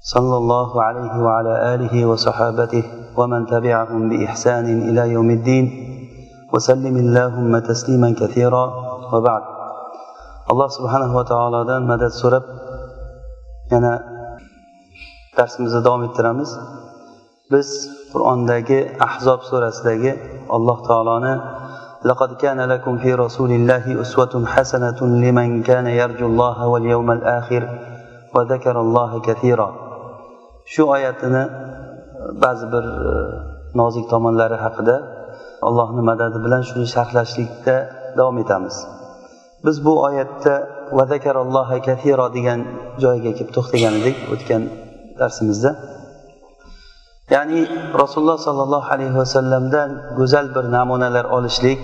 صلى الله عليه وعلى آله وصحابته ومن تبعهم بإحسان إلى يوم الدين. وسلم اللهم تسليما كثيرا. وبعد. الله سبحانه وتعالى دان مدد سورب yana darsimizni davom ettiramiz. Biz qur'ondagi ahzob surasidagi alloh taoloni لقد كان لكم في رسول الله أسوة حسنة لمن كان يرجو الله واليوم الآخر وذكر الله كثيرا shu oyatini ba'zi bir e, nozik tomonlari haqida allohni madadi bilan shuni sharhlashlikda davom etamiz. Biz bu oyatda vazakaralloha kathiro degan joyiga kelib to'xtagan edik o'tgan darsimizda. Ya'ni rasululloh sollallohu alayhi vasallamdan go'zal bir namunalar olishlik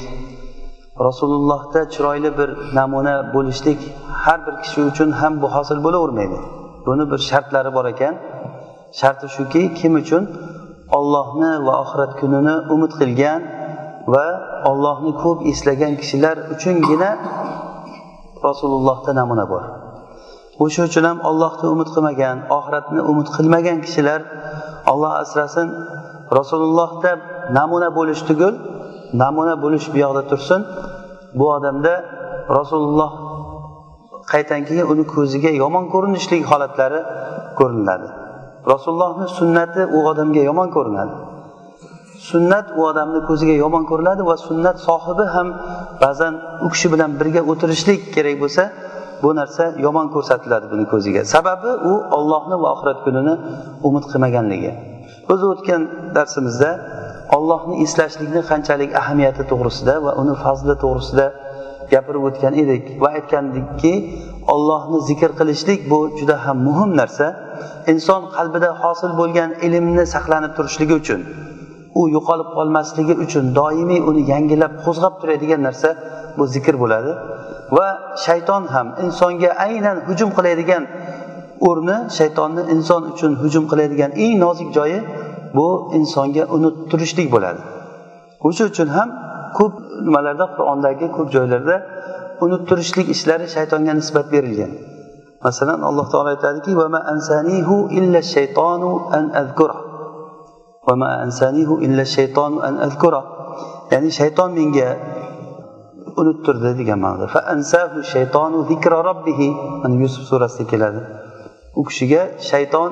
rasulullohda chiroyli bir namuna bo'lishlik har bir kishi uchun ham bu hosil bo'lavermaydi. Buni bir shartlari bor ekan. Sharti shuki kim uchun? Ollohni va oxirat kunini umid qilgan va ollohni ko'p eslagan kishilar uchungina rasulullohda namuna bor. O'sha uchun ham ollohni umid qilmagan oxiratni umid qilmagan kishilar olloh asrasin rasulullohda namuna bo'lish tugul namuna bo'lish bu yoqda tursin. Bu odamda rasululloh qaytdan keyin uni ko'ziga yomon ko'rinishlik holatlari ko'rinadi. Rasulullohni sunnati u odamga yomon ko'rinadi. Sunnat u odamni ko'ziga yomon ko'rinadi va sunnat sohibi ham ba'zan u kishi bilan birga o'tirishlik kerak bo'lsa bu narsa yomon ko'rsatiladi buni ko'ziga. Sababi u ollohni va oxirat kunini umid qilmaganligi. Biz o'tgan darsimizda ollohni eslashlikni qanchalik ahamiyati to'g'risida va uni fazli to'g'risida gapirib o'tgan edik va aytgandikki ollohni zikr qilishlik bu juda ham muhim narsa. Inson qalbida hosil bo'lgan ilmni saqlanib turishligi uchun u yo'qolib qolmasligi uchun doimiy uni yangilab qo'zg'ab turadigan narsa bu zikr bo'ladi. Va shayton ham insonga aynan hujum qiladigan o'rni shaytonni inson uchun hujum qiladigan eng nozik joyi bu insonga unuttirishlik bo'ladi. O'sha uchun ham ko'p nimalarda qur'ondagi ko'p joylarda unuttirishlik ishlari shaytonga nisbat berilgan. Masalan alloh taolo aytadiki ya'ni shayton menga unuttirdi degan ma'noda. Mana yusuf surasida keladi. U kishiga shayton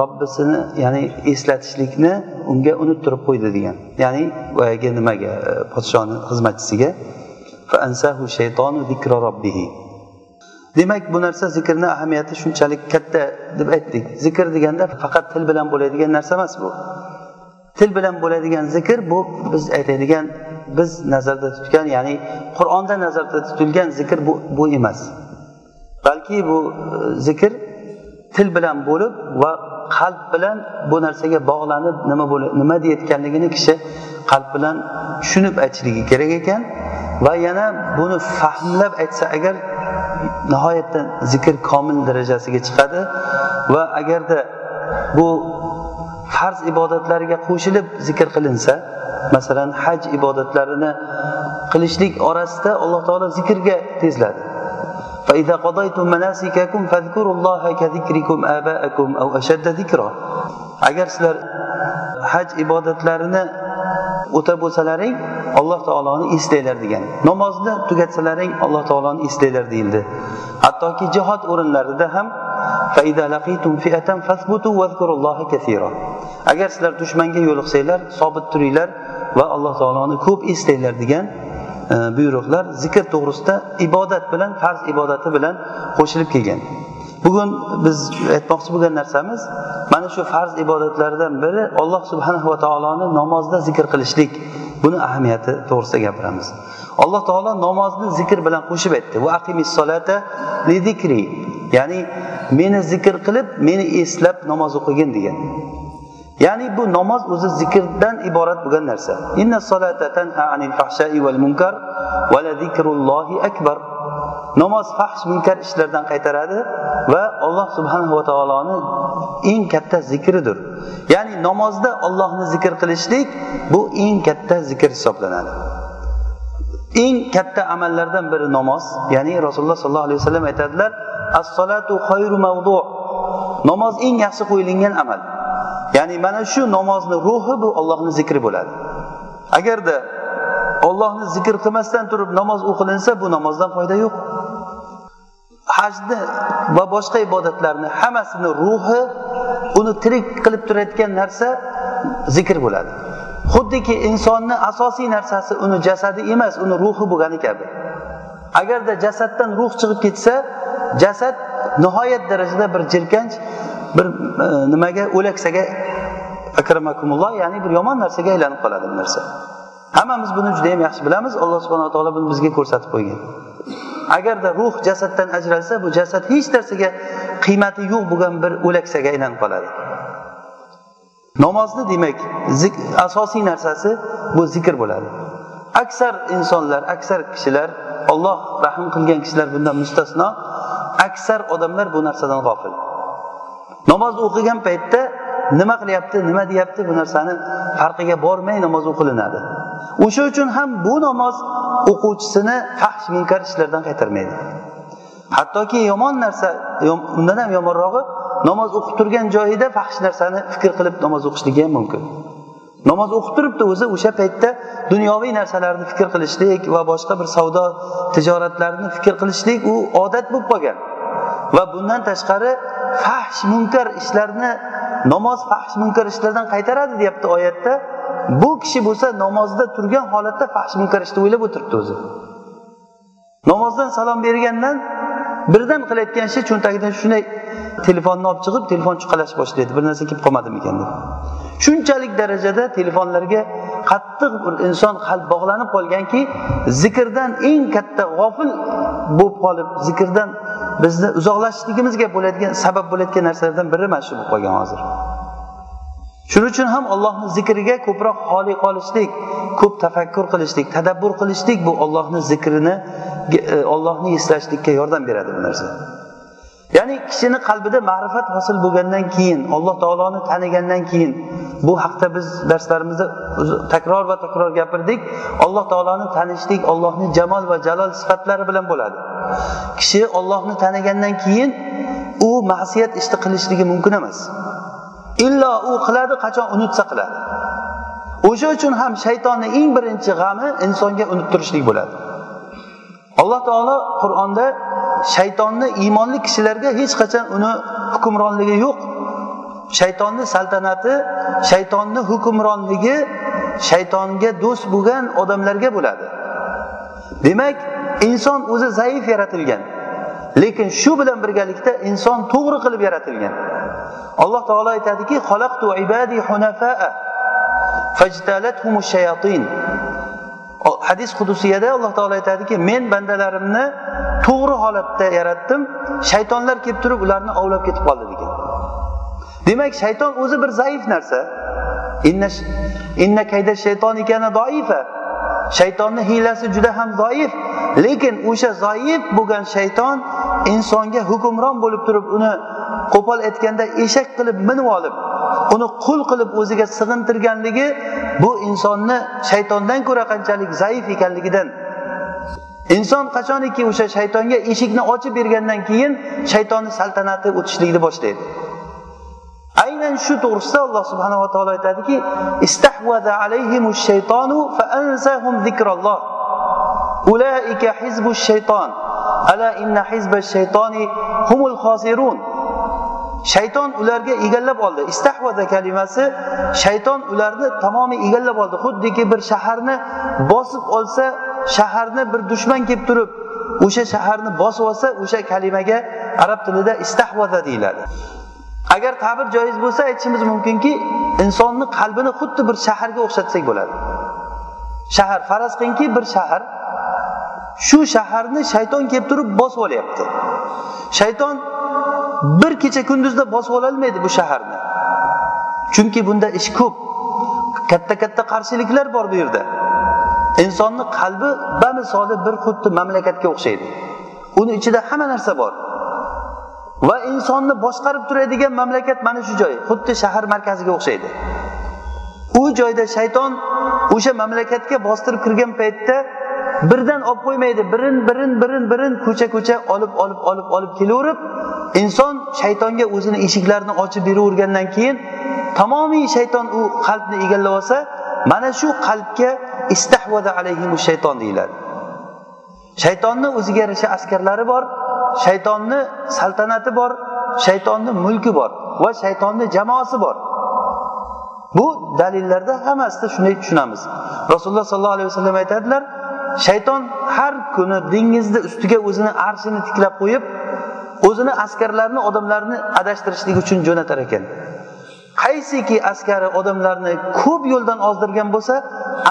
robbisini ya'ni eslatishlikni unga unuttirib qo'ydi degan. Ya'ni boyagi nimaga e, podshoni xizmatchisiga? Demak bu narsa zikrni ahamiyati shunchalik katta deb aytdik. Zikr deganda faqat til bilan bo'ladigan narsa emas bu. Til bilan bo'ladigan zikr bu biz aytadigan biz nazarda tutgan ya'ni qur'onda nazarda tutilgan zikr bu, bu emas. Balki bu e, zikr til bilan bo'lib va qalb bilan bu narsaga bog'lanib nima nima deyayotganligini kishi qalb bilan tushunib aytishligi kerak ekan va yana buni fahmlab aytsa agar nihoyatda zikr komil darajasiga chiqadi va agarda bu farz ibodatlariga qo'shilib zikr qilinsa masalan haj ibodatlarini qilishlik orasida alloh taolo zikrga tezladi. فإذا قضيتم مناسككم فاذكروا الله كذكركم آباءكم أو أشد ذكرا agar sizlar haj ibodatlarini o'tab bo'lsalaring alloh taoloni eslanglar degan namozni tugatsalaring alloh taoloni eslanglar deyildi hattoki jihod o'rinlarida ham agar sizlar dushmanga yo'liqsanglar sobit turinglar va alloh taoloni ko'p eslanglar degan E, buyruqlar zikr to'g'risida ibodat bilan farz ibodati bilan qo'shilib kelgan. Bugun biz aytmoqchi bo'lgan narsamiz mana shu farz ibodatlardan biri alloh subhanahu va taoloni namozda zikr qilishlik. Buni ahamiyati to'g'risida gapiramiz. Alloh taolo namozni zikr bilan qo'shib aytdi. Va solata li zikri. Ya'ni meni zikr qilib meni eslab namoz o'qigin degan. Ya'ni bu namoz o'zi zikrdan iborat bo'lgan narsa. Inna solata tanha anil fahshai val munkar va la zikrullohi akbar. Namoz fahsh munkar ishlardan qaytaradi va alloh subhanahu va taoloni eng katta zikridir. Ya'ni namozda ollohni zikr qilishlik bu eng katta zikr hisoblanadi. Eng katta amallardan biri namoz. Ya'ni rasululloh sollallohu alayhi vasallam aytadilar as solatu xayru mavdu namoz eng yaxshi qo'yilgan amal. Ya'ni mana shu namozni ruhi bu ollohni zikri bo'ladi. Agarda ollohni zikr qilmasdan turib namoz o'qilinsa bu namozdan foyda yo'q. Hajni va boshqa ibodatlarni hammasini ruhi uni tirik qilib turayotgan narsa zikr bo'ladi. Xuddiki insonni asosiy narsasi uni jasadi emas uni ruhi bo'lgani kabi. Agarda jasaddan ruh chiqib ketsa jasad nihoyat darajada bir jirkanch bir e, nimaga o'laksaga akramakumulloh ya'ni bir yomon narsaga aylanib qoladi bu narsa. Hammamiz buni juda yam yaxshi bilamiz. Alloh subhanaa taolo buni bizga ko'rsatib qo'ygan. Agarda ruh jasaddan ajralsa bu jasad hech narsaga qiymati yo'q bo'lgan bir o'laksaga aylanib qoladi. Namozni demak asosiy narsasi bu zikr bo'ladi. Aksar insonlar aksar kishilar olloh rahm qilgan kishilar bundan mustasno aksar odamlar bu narsadan g'ofil. Namozni o'qigan paytda nima qilyapti nima deyapti bu narsani farqiga bormay namoz o'qilinadi. O'sha uchun ham bu namoz o'quvchisini fahsh munkar ishlardan qaytarmaydi. Hattoki yomon narsa undan ham yomonrog'i namoz o'qib turgan joyida fahsh narsani fikr qilib namoz o'qishligi ham mumkin. Namoz o'qib turibdi o'zi o'sha paytda dunyoviy narsalarni fikr qilishlik va boshqa bir savdo tijoratlarni fikr qilishlik u odat bo'lib qolgan. Va bundan tashqari fahsh munkar ishlarni namoz fahsh munkar ishlardan qaytaradi deyapti oyatda. Bu kishi bo'lsa namozda turgan holatda fahsh munkar ishni o'ylab o'tiribdi o'zi. Namozdan salom bergandan birdan qilayotgan ishi cho'ntagidan shunday telefonni olib chiqib telefon chuqalash boshlaydi bir narsa kelib qolmadimikan deb shunchalik darajada telefonlarga qattiq bir inson qalb bog'lanib qolganki zikrdan eng katta g'ofil bo'lib qolib zikrdan bizni uzoqlashishligimizga bo'ladigan sabab bo'layotgan narsalardan biri mana shu bo'lib qolgan hozir. Shuning uchun ham ollohni zikriga ko'proq holi qolishlik ko'p tafakkur qilishlik tadabbur qilishlik bu ollohni zikrini e, ollohni eslashlikka yordam beradi bu narsa. Ya'ni kishini qalbida ma'rifat hosil bo'lgandan keyin alloh taoloni tanigandan keyin bu haqda biz darslarimizda takror va takror gapirdik. Alloh taoloni tanishlik ollohni jamol va jalol sifatlari bilan bo'ladi. Kishi ollohni tanigandan keyin u ma'siyat ishni qilishligi mumkin emas. Illo u qiladi qachon unutsa qiladi. O'sha uchun ham shaytonni eng birinchi g'ami insonga unuttirishlik bo'ladi. Alloh taolo qur'onda shaytonni iymonli kishilarga hech qachon uni hukmronligi yo'q. Shaytonni saltanati shaytonni hukmronligi shaytonga do'st bo'lgan odamlarga bo'ladi. Demak inson o'zi zaif yaratilgan lekin shu bilan birgalikda inson to'g'ri qilib yaratilgan. Alloh taolo aytadiki hadis qudusiyada alloh taolo aytadiki men bandalarimni to'g'ri holatda yaratdim shaytonlar kelib turib ularni ovlab ketib qoldi degan. Demak shayton o'zi bir zaif narsa. Inna kayda shayton ekani doifa. Shaytonni hiylasi juda ham zoif lekin o'sha zoif bo'lgan shayton insonga hukmron bo'lib turib uni qo'pol aytganda eshak qilib minib olib uni qul qilib o'ziga sig'intirganligi bu insonni shaytondan ko'ra qanchalik zaif ekanligidan. Inson qachoniki o'sha shaytonga eshikni ochib bergandan keyin shaytonni saltanati o'tishlikni boshlaydi. Aynan shu to'g'risida alloh subhanava taolo aytadiki istahvaza alayhimu shaytonu fa ansahum zikralloh ulaika hizbu shayton ala inna hizba shaytoni humul xosirun shayton ularga egallab oldi. Istahvaza kalimasi shayton ularni tamomiy egallab oldi. Xuddiki bir shaharni bosib olsa shaharni bir dushman kelib turib o'sha shaharni bosib olsa o'sha kalimaga arab tilida istahvaza deyiladi. Agar ta'bir joiz bo'lsa aytishimiz mumkinki insonni qalbini xuddi bir shaharga o'xshatsak bo'ladi. Shahar faraz qilingki bir shahar shu shaharni shayton kelib turib bosib olyapti. Shayton bir kecha kunduzda bosib ololmaydi bu shaharni. Chunki bunda ish ko'p. Katta katta qarshiliklar bor bu yerda. Insonni qalbi bamisoli bir xuddi mamlakatga o'xshaydi. Uni ichida hamma narsa bor. Va insonni boshqarib turadigan mamlakat mana shu joy xuddi shahar markaziga o'xshaydi. U joyda shayton o'sha mamlakatga bostirib kirgan paytda birdan olib qo'ymaydi. Birin birin birin birin ko'cha ko'cha olib olib olib olib kelaverib inson shaytonga o'zini eshiklarini ochib beravergandan keyin tamomiy shayton u qalbni egallab olsa mana shu qalbga istahvada alayhimu shayton deyiladi. Shaytonni o'ziga yarasha askarlari bor shaytonni saltanati bor shaytonni mulki bor va shaytonni jamoasi bor. Bu dalillarda hammasida shunday tushunamiz. Rasululloh sollallohu alayhi vasallam aytadilar shayton har kuni dengizni ustiga o'zini arshini tiklab qo'yib o'zini askarlarini odamlarni adashtirishlik uchun jo'natar ekan. Qaysiki askari odamlarni ko'p yo'ldan ozdirgan bo'lsa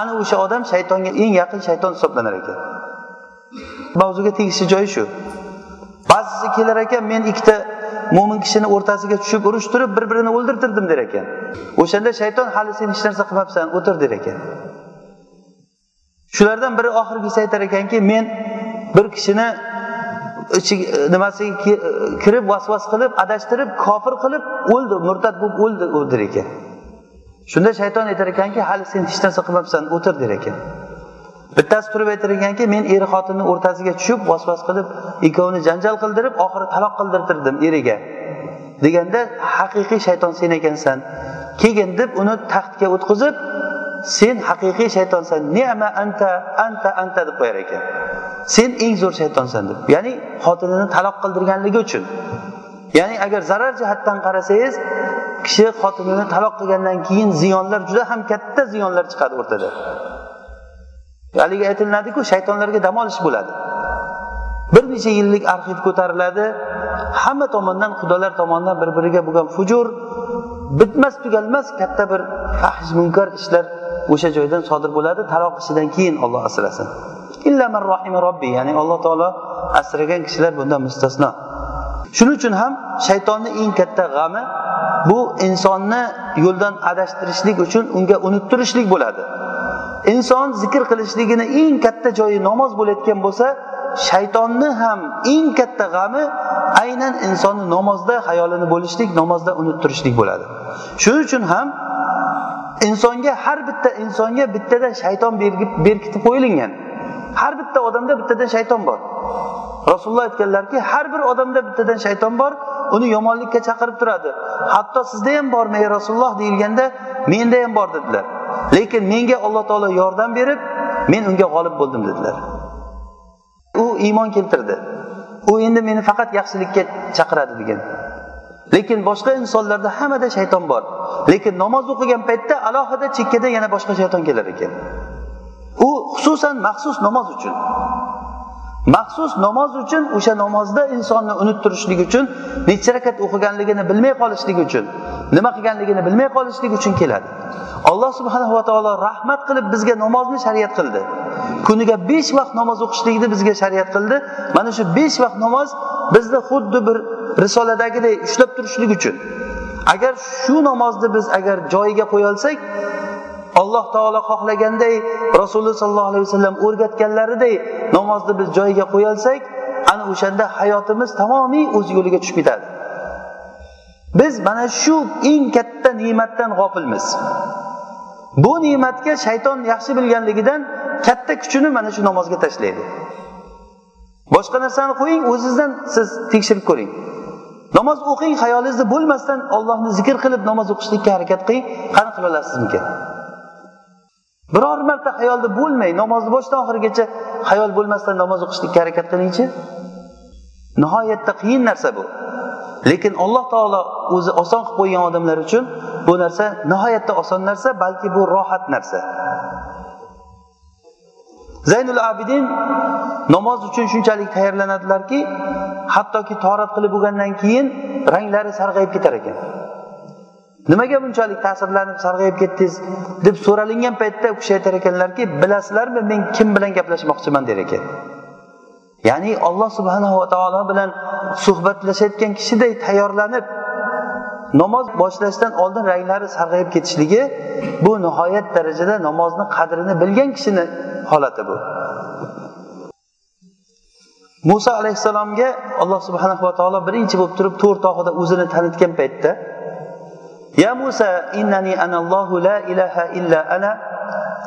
ana o'sha odam shaytonga eng yaqin shayton hisoblanar ekan. Mavzuga tegishli joyi shu. Ba'zisi kelar ekan men ikkita mo'min kishini o'rtasiga tushib urushtirib bir birini o'ldirtirdim der ekan. O'shanda shayton hali sen hech narsa qilmabsan o'tir der ekan. Shulardan biri oxirgisi aytar ekanki men bir kishini ichiga e, nimasiga e, kirib vasvas qilib adashtirib kofir qilib o'ldi murtad bo'lib o'ldi u der ekan. Shunda shayton aytar ekanki hali sen hech narsa qilmabsan o'tir der ekan. Bittasi turib aytar ekanki men er xotinni o'rtasiga tushib vasvas qilib ikkovini janjal qildirib oxiri taloq qildirtirdim eriga. Deganda haqiqiy shayton sen ekansan. Keyin deb uni taxtga o'tqizib sen haqiqiy shaytonsan. Nema anta anta anta deb qo'yar ekan. Sen eng zo'r shaytonsan deb. Ya'ni xotinini taloq qildirganligi uchun. Ya'ni agar zarar jihatdan qarasangiz kishi xotinini taloq qilgandan keyin ziyonlar juda ham katta ziyonlar chiqadi o'rtada. Haligi aytilinadiku shaytonlarga dam olish bo'ladi. Bir necha yillik arxiv ko'tariladi. Hamma tomondan xudolar tomonidan bir biriga bo'lgan fujur bitmas tugalmas katta bir fahsh munkar ishlar o'sha joydan sodir bo'ladi taloq ishidan keyin olloh asrasin. Robbi ya'ni alloh taolo asragan kishilar bundan mustasno. Shuning uchun ham shaytonni eng katta g'ami bu insonni yo'ldan adashtirishlik uchun unga unuttirishlik bo'ladi. Inson zikr qilishligini eng katta joyi namoz bo'layotgan bo'lsa shaytonni ham eng katta g'ami aynan insonni namozda xayolini bo'lishlik namozda unuttirishlik bo'ladi. Shuning uchun ham insonga har bitta insonga bittadan shayton berkitib qo'yilgan har bitta odamda bittadan shayton bor. Rasululloh aytganlarki har bir odamda bittadan shayton bor uni yomonlikka chaqirib turadi. Hatto sizda ham bormi ey rasululloh deyilganda menda ham bor dedilar. Lekin menga alloh taolo yordam berib men unga g'olib bo'ldim dedilar. U iymon keltirdi. U endi meni faqat yaxshilikka chaqiradi degan. Lekin boshqa insonlarda hammada shayton bor. Lekin namoz o'qigan paytda alohida chekkada yana boshqa shayton kelar ekan. U xususan maxsus namoz uchun. Maxsus namoz uchun o'sha namozda insonni unuttirishlik uchun necha rakat o'qiganligini bilmay qolishlik uchun nima qilganligini bilmay qolishlik uchun keladi. Alloh subhanava taolo rahmat qilib bizga namozni shariat qildi. Kuniga besh vaqt namoz o'qishlikni bizga shariat qildi. Mana shu besh vaqt namoz bizni xuddi bir risoladagiday ushlab turishlik uchun. Agar shu namozni biz agar joyiga qo'ya olsak alloh taolo xohlaganday rasululloh sollallohu alayhi vasallam o'rgatganlariday namozni biz joyiga qo'ya olsak ana o'shanda hayotimiz tamomiy o'z yo'liga tushib ketadi. Biz mana shu eng katta ne'matdan g'ofilmiz. Bu ne'matga shayton yaxshi bilganligidan katta kuchini mana shu namozga tashlaydi. Boshqa narsani qo'ying o'zizdan siz tekshirib ko'ring. Namoz o'qing xayolingizda bo'lmasdan ollohni zikr qilib namoz o'qishlikka harakat qiling qani qila olasizmikan biror marta xayolda bo'lmay namozni boshidan oxirigacha xayol bo'lmasdan namoz o'qishlikka harakat qilingchi. Nihoyatda qiyin narsa bu. Lekin alloh taolo o'zi oson qilib qo'ygan odamlar uchun bu narsa nihoyatda oson narsa balki bu rohat narsa. Zaynul abidin namoz uchun shunchalik tayyorlanadilarki hattoki torat qilib bo'lgandan keyin ranglari sarg'ayib ketar ekan. Nimaga bunchalik ta'sirlanib sarg'ayib ketdingiz? deb so'ralingan paytda u kishi aytar ekanlarki bilasizlarmi men kim bilan gaplashmoqchiman? der ekan. Ya'ni alloh subhanava taolo bilan suhbatlashayotgan kishiday tayyorlanib namoz boshlashdan oldin ranglari sarg'ayib ketishligi bu nihoyat darajada namozni qadrini bilgan kishini holati bu. Muso alayhissalomga alloh subhanava taolo birinchi bo'lib turib to'r tog'ida o'zini tanitgan paytda ya musa innani anallohu la ilaha illa ana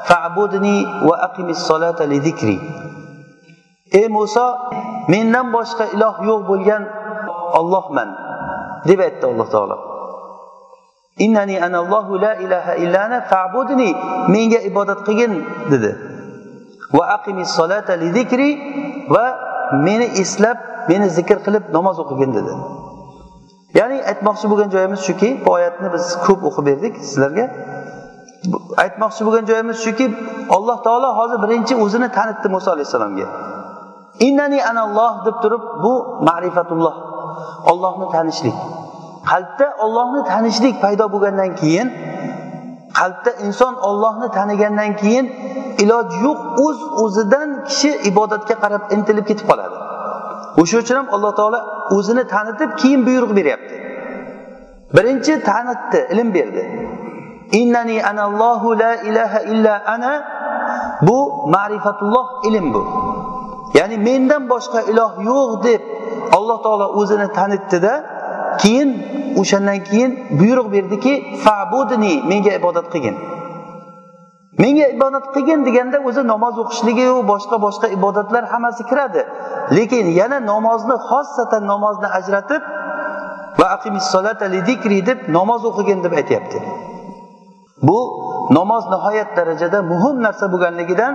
fa'budni va aqimis solata li zikri. Ey muso mendan boshqa iloh yo'q bo'lgan ollohman deb aytdi alloh taolo. Innani anallohu la ilaha illana fa'budni menga ibodat qilgin dedi. Va aqimis solata li zikri va meni eslab meni zikr qilib namoz o'qigin dedi. Ya'ni aytmoqchi bo'lgan joyimiz shuki bu oyatni biz ko'p o'qib berdik sizlarga. Aytmoqchi bo'lgan joyimiz shuki alloh taolo hozir birinchi o'zini tanitdi muso alayhissalomga. Innani analloh deb turib bu ma'rifatulloh ollohni tanishlik. Qalbda ollohni tanishlik paydo bo'lgandan keyin qalbda inson ollohni tanigandan keyin iloj yo'q o'z uz o'zidan kishi ibodatga qarab intilib ketib qoladi. O'sha uchun ham alloh taolo o'zini tanitib keyin buyruq beryapti. Birinchi tanitdi ilm berdi. Innani anallohu la ilaha illa ana bu ma'rifatulloh ilm bu. Ya'ni mendan boshqa iloh yo'q deb alloh taolo o'zini tanitdida keyin o'shandan keyin buyruq berdiki fabudni menga ibodat qilgin. Menga ibodat qilgin deganda o'zi namoz o'qishligiyu boshqa boshqa ibodatlar hammasi kiradi. Lekin yana namozni xossatan namozni ajratib va deb namoz o'qigin deb aytyapti. Bu namoz nihoyat darajada muhim narsa bo'lganligidan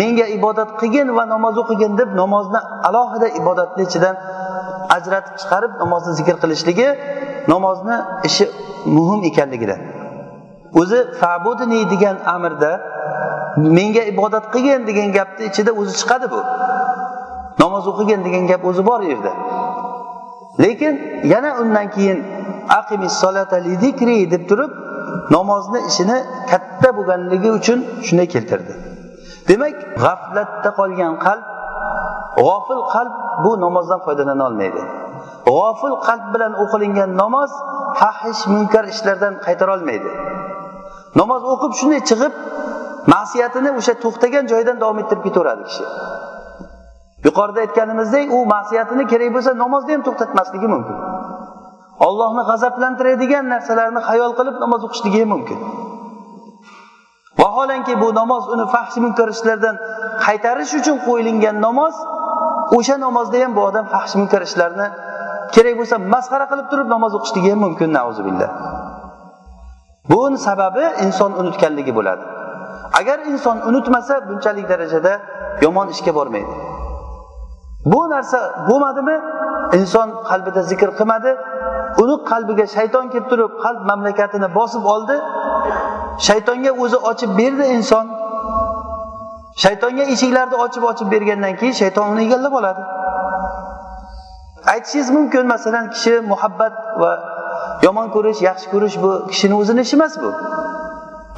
menga ibodat qilgin va namoz o'qigin deb namozni alohida ibodatni ichidan ajratib chiqarib namozni zikr qilishligi namozni ishi muhim ekanligidan o'zi fabudni degan amrda menga ibodat qilgin degan gapni ichida o'zi chiqadi bu. Namoz o'qigin degan gap o'zi bor u yerda. Lekin yana undan keyin aqimis solata zikri deb turib namozni ishini katta bo'lganligi uchun shunday keltirdi. Demak g'aflatda qolgan qalb g'ofil qalb bu namozdan foydalana olmaydi. G'ofil qalb bilan o'qilingan namoz fahish munkar ishlardan qaytara olmaydi. Namoz o'qib shunday chiqib ma'siyatini o'sha to'xtagan joyidan davom ettirib ketaveradi kishi. Yuqorida aytganimizdek u ma'siyatini kerak bo'lsa namozni ham to'xtatmasligi mumkin. Ollohni g'azablantiradigan narsalarni xayol qilib namoz o'qishligi ham mumkin. Vaholanki bu namoz uni fahsh munkar ishlardan qaytarish uchun qo'yilgan namoz o'sha namozda ham bu odam fahsh munkar ishlarni kerak bo'lsa masxara qilib turib namoz o'qishligi ham mumkin billah buni sababi inson unutganligi bo'ladi. Agar inson unutmasa bunchalik darajada yomon ishga bormaydi. Bu narsa bo'lmadimi? Inson qalbida zikr qilmadi uni qalbiga shayton kelib turib qalb mamlakatini bosib oldi shaytonga o'zi ochib berdi inson. Shaytonga eshiklarni ochib ochib bergandan keyin shayton uni egallab oladi. Aytishingiz mumkin masalan kishi muhabbat va yomon ko'rish yaxshi ko'rish bu kishini o'zini ishi emas bu.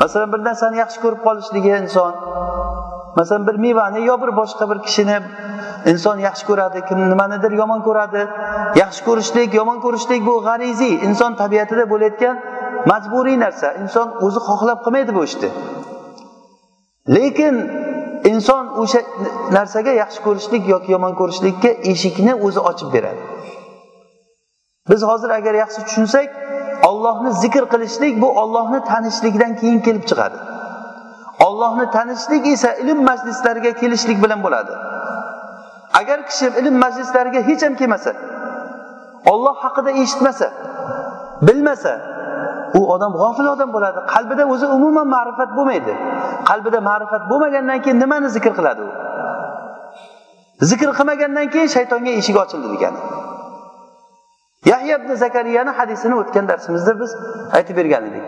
Masalan bir narsani yaxshi ko'rib qolishligi inson masalan bir mevani yo bir boshqa bir kishini inson yaxshi ko'radi kim nimanidir yomon ko'radi yaxshi ko'rishlik yomon ko'rishlik bu g'ariziy inson tabiatida bo'layotgan majburiy narsa inson o'zi xohlab qilmaydi bu ishni. Lekin inson o'sha narsaga yaxshi ko'rishlik yoki yomon ko'rishlikka eshikni o'zi ochib beradi. Biz hozir agar yaxshi tushunsak ollohni zikr qilishlik bu ollohni tanishlikdan keyin kelib chiqadi. Ollohni tanishlik esa ilm majlislariga kelishlik bilan bo'ladi. Agar kishi ilm majlislariga hech ham kelmasa olloh haqida eshitmasa bilmasa u odam g'ofil odam bo'ladi. Qalbida o'zi umuman ma'rifat bo'lmaydi. Qalbida ma'rifat bo'lmagandan keyin nimani zikr qiladi u? Zikr qilmagandan keyin shaytonga eshik ochildi degani. Yahya ibn zakariyani hadisini o'tgan darsimizda biz aytib bergan edik.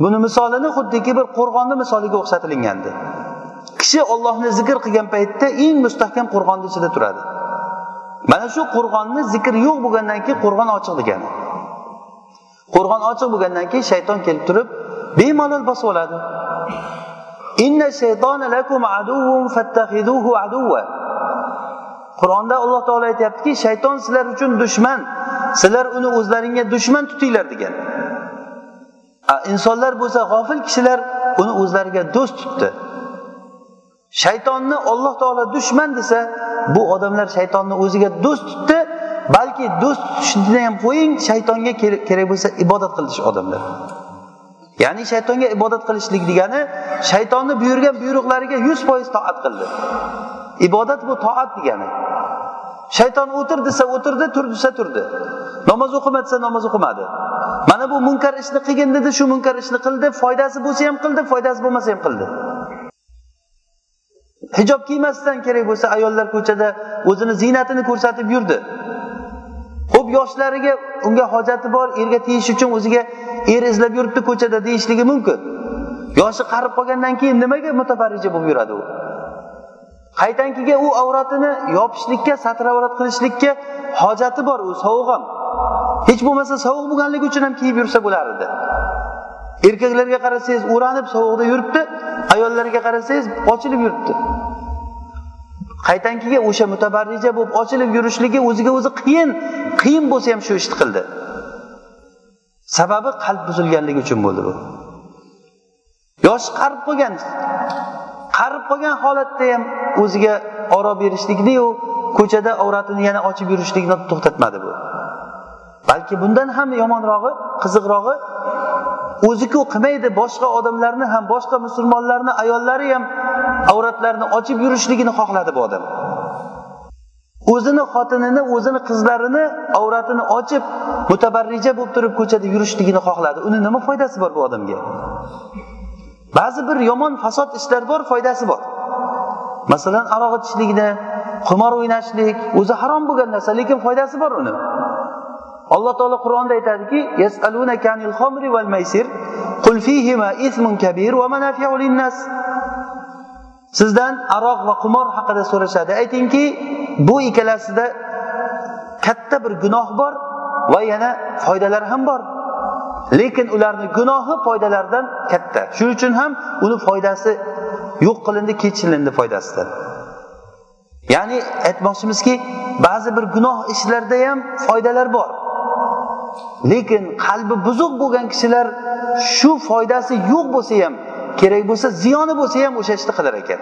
Buni misolini xuddiki bir qo'rg'onni misoliga o'xshatilingandi. Kishi ollohni zikr qilgan paytda eng mustahkam qo'rg'onni ichida turadi. Mana shu qo'rg'onni zikr yo'q bo'lgandan keyin qo'rg'on ochiq degani. Qo'rg'on ochiq bo'lgandan keyin shayton kelib turib bemalol bosib oladi. Inna lakum qur'onda alloh taolo aytyaptiki shayton sizlar uchun dushman. Sizlar uni o'zlaringga dushman tutinglar degan. Insonlar bo'lsa g'ofil kishilar uni o'zlariga do'st tutdi. Shaytonni olloh taolo dushman desa bu odamlar shaytonni o'ziga do'st tutdi balki do'st tutishni ham qo'ying shaytonga kerak bo'lsa ibodat qilish odamlar. Ya'ni shaytonga ibodat qilishlik degani shaytonni buyurgan buyruqlariga yuz foiz toat qildi. Ibodat bu toat degani. Shayton o'tir desa o'tirdi tur desa turdi. Namoz o'qima desa namoz o'qimadi. Mana bu munkar ishni qilgin dedi shu munkar ishni qildi foydasi bo'lsa ham qildi foydasi bo'lmasa ham qildi. Hijob kiymasdan kerak bo'lsa ayollar ko'chada o'zini ziynatini ko'rsatib yurdi. Ho'p yoshlariga unga hojati bor erga tegish uchun o'ziga er izlab yuribdi ko'chada deyishligi mumkin. Yoshi qarib qolgandan keyin nimaga mutafarrija bo'lib yuradi u? Qaytankiga u avratini yopishlikka satr avrat qilishlikka hojati bor u sovuq ham. Hech bo'lmasa sovuq bo'lganligi uchun ham kiyib yursa bo'lar edi erkaklarga qarasangiz o'ranib sovuqda yuribdi ayollarga qarasangiz ochilib yuribdi. Qaytankiga o'sha mutabarrija bo'lib ochilib yurishligi o'ziga o'zi qiyin qiyin bo'lsa ham shu ishni qildi. Sababi qalb buzilganligi uchun bo'ldi bu. Yoshi qarib qolgan qarib qolgan holatda ham o'ziga oro berishlikniyu ko'chada avratini yana ochib yurishlikni to'xtatmadi bu. Balki bundan ham yomonrog'i qiziqrog'i o'ziku qilmaydi boshqa odamlarni ham boshqa musulmonlarni ayollari ham avratlarini ochib yurishligini xohladi bu odam. O'zini xotinini o'zini qizlarini avratini ochib mutabarrija bo'lib turib ko'chada yurishligini xohladi. Uni nima foydasi bor bu odamga? Ba'zi bir yomon fasod ishlar bor foydasi bor. Masalan aroq ichishlikni qimor o'ynashlik o'zi harom bo'lgan narsa lekin foydasi bor uni. Alloh taolo qur'onda aytadiki sizdan aroq va qimor haqida so'rashadi. Aytingki bu ikkalasida katta bir gunoh bor va yana foydalar ham bor. Lekin ularni gunohi foydalaridan katta. Shuning uchun ham uni foydasi yo'q qilindi kechilindi foydasidan. Ya'ni aytmoqchimizki ba'zi bir gunoh ishlarda ham foydalar bor. Lekin qalbi buzuq bo'lgan kishilar shu foydasi yo'q bo'lsa ham kerak bo'lsa ziyoni bo'lsa ham o'sha ishni qilar ekan.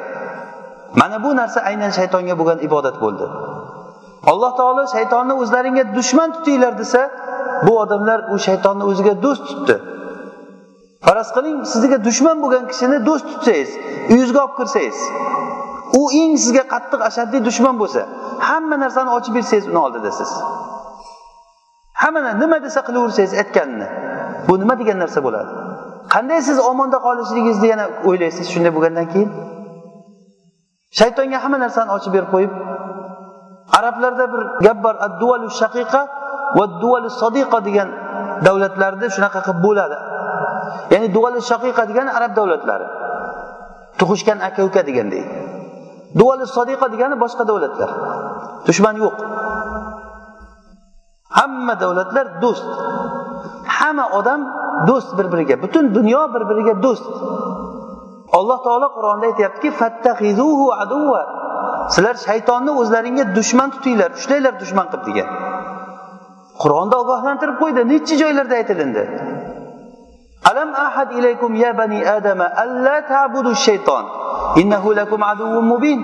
Mana bu narsa aynan shaytonga bo'lgan ibodat bo'ldi. Alloh taolo shaytonni o'zlaringga dushman tutinglar desa bu odamlar u shaytonni o'ziga do'st tutdi. Faraz qiling sizga dushman bo'lgan kishini do'st tutsangiz uyingizga olib kirsangiz u eng sizga qattiq ashaddiy dushman bo'lsa hamma narsani ochib bersangiz uni oldida siz. Hamma nima desa qilaversangiz aytganini. Bu nima degan narsa bo'ladi? Qanday siz omonda qolishligingizni yana o'ylaysiz shunday bo'lgandan keyin? Shaytonga hamma narsani ochib berib qo'yib arablarda bir gap bor adduvalu shaqiqa va dualu sodiqa degan davlatlarda shunaqa qilib bo'ladi. Ya'ni dualu shaqiqa degani arab davlatlari. Tug'ishgan aka uka degandek. Duvali sodiqa degani boshqa davlatlar. Dushman yo'q. Hamma davlatlar do'st. Hamma odam do'st bir biriga butun dunyo bir biriga do'st. Alloh taolo qur'onda aytyaptiki sizlar shaytonni o'zlaringga dushman tutinglar ushlanglar dushman qilib degan. Qur'onda ogohlantirib qo'ydi nechi joylarda aytilindi? Alam ahad ilaykum ya bani adama alla ta'budu shayton innahu lakum aduvun mubin.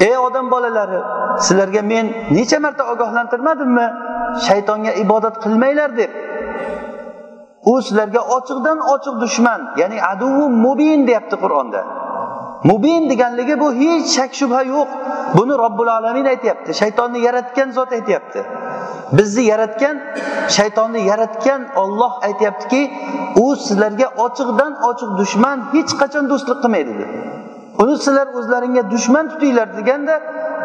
Ey odam bolalari sizlarga men necha marta ogohlantirmadimmi? Shaytonga ibodat qilmanglar deb. U sizlarga ochiqdan ochiq dushman ya'ni aduvu mubin deyapti qur'onda. Mubin deganligi bu hech shak shubha yo'q. Buni robbil alamin aytyapti shaytonni yaratgan zot aytyapti. Bizni yaratgan shaytonni yaratgan olloh aytyaptiki u sizlarga ochiqdan ochiq dushman hech qachon do'stlik qilmaydi deb. Uni sizlar o'zlaringga dushman tutinglar deganda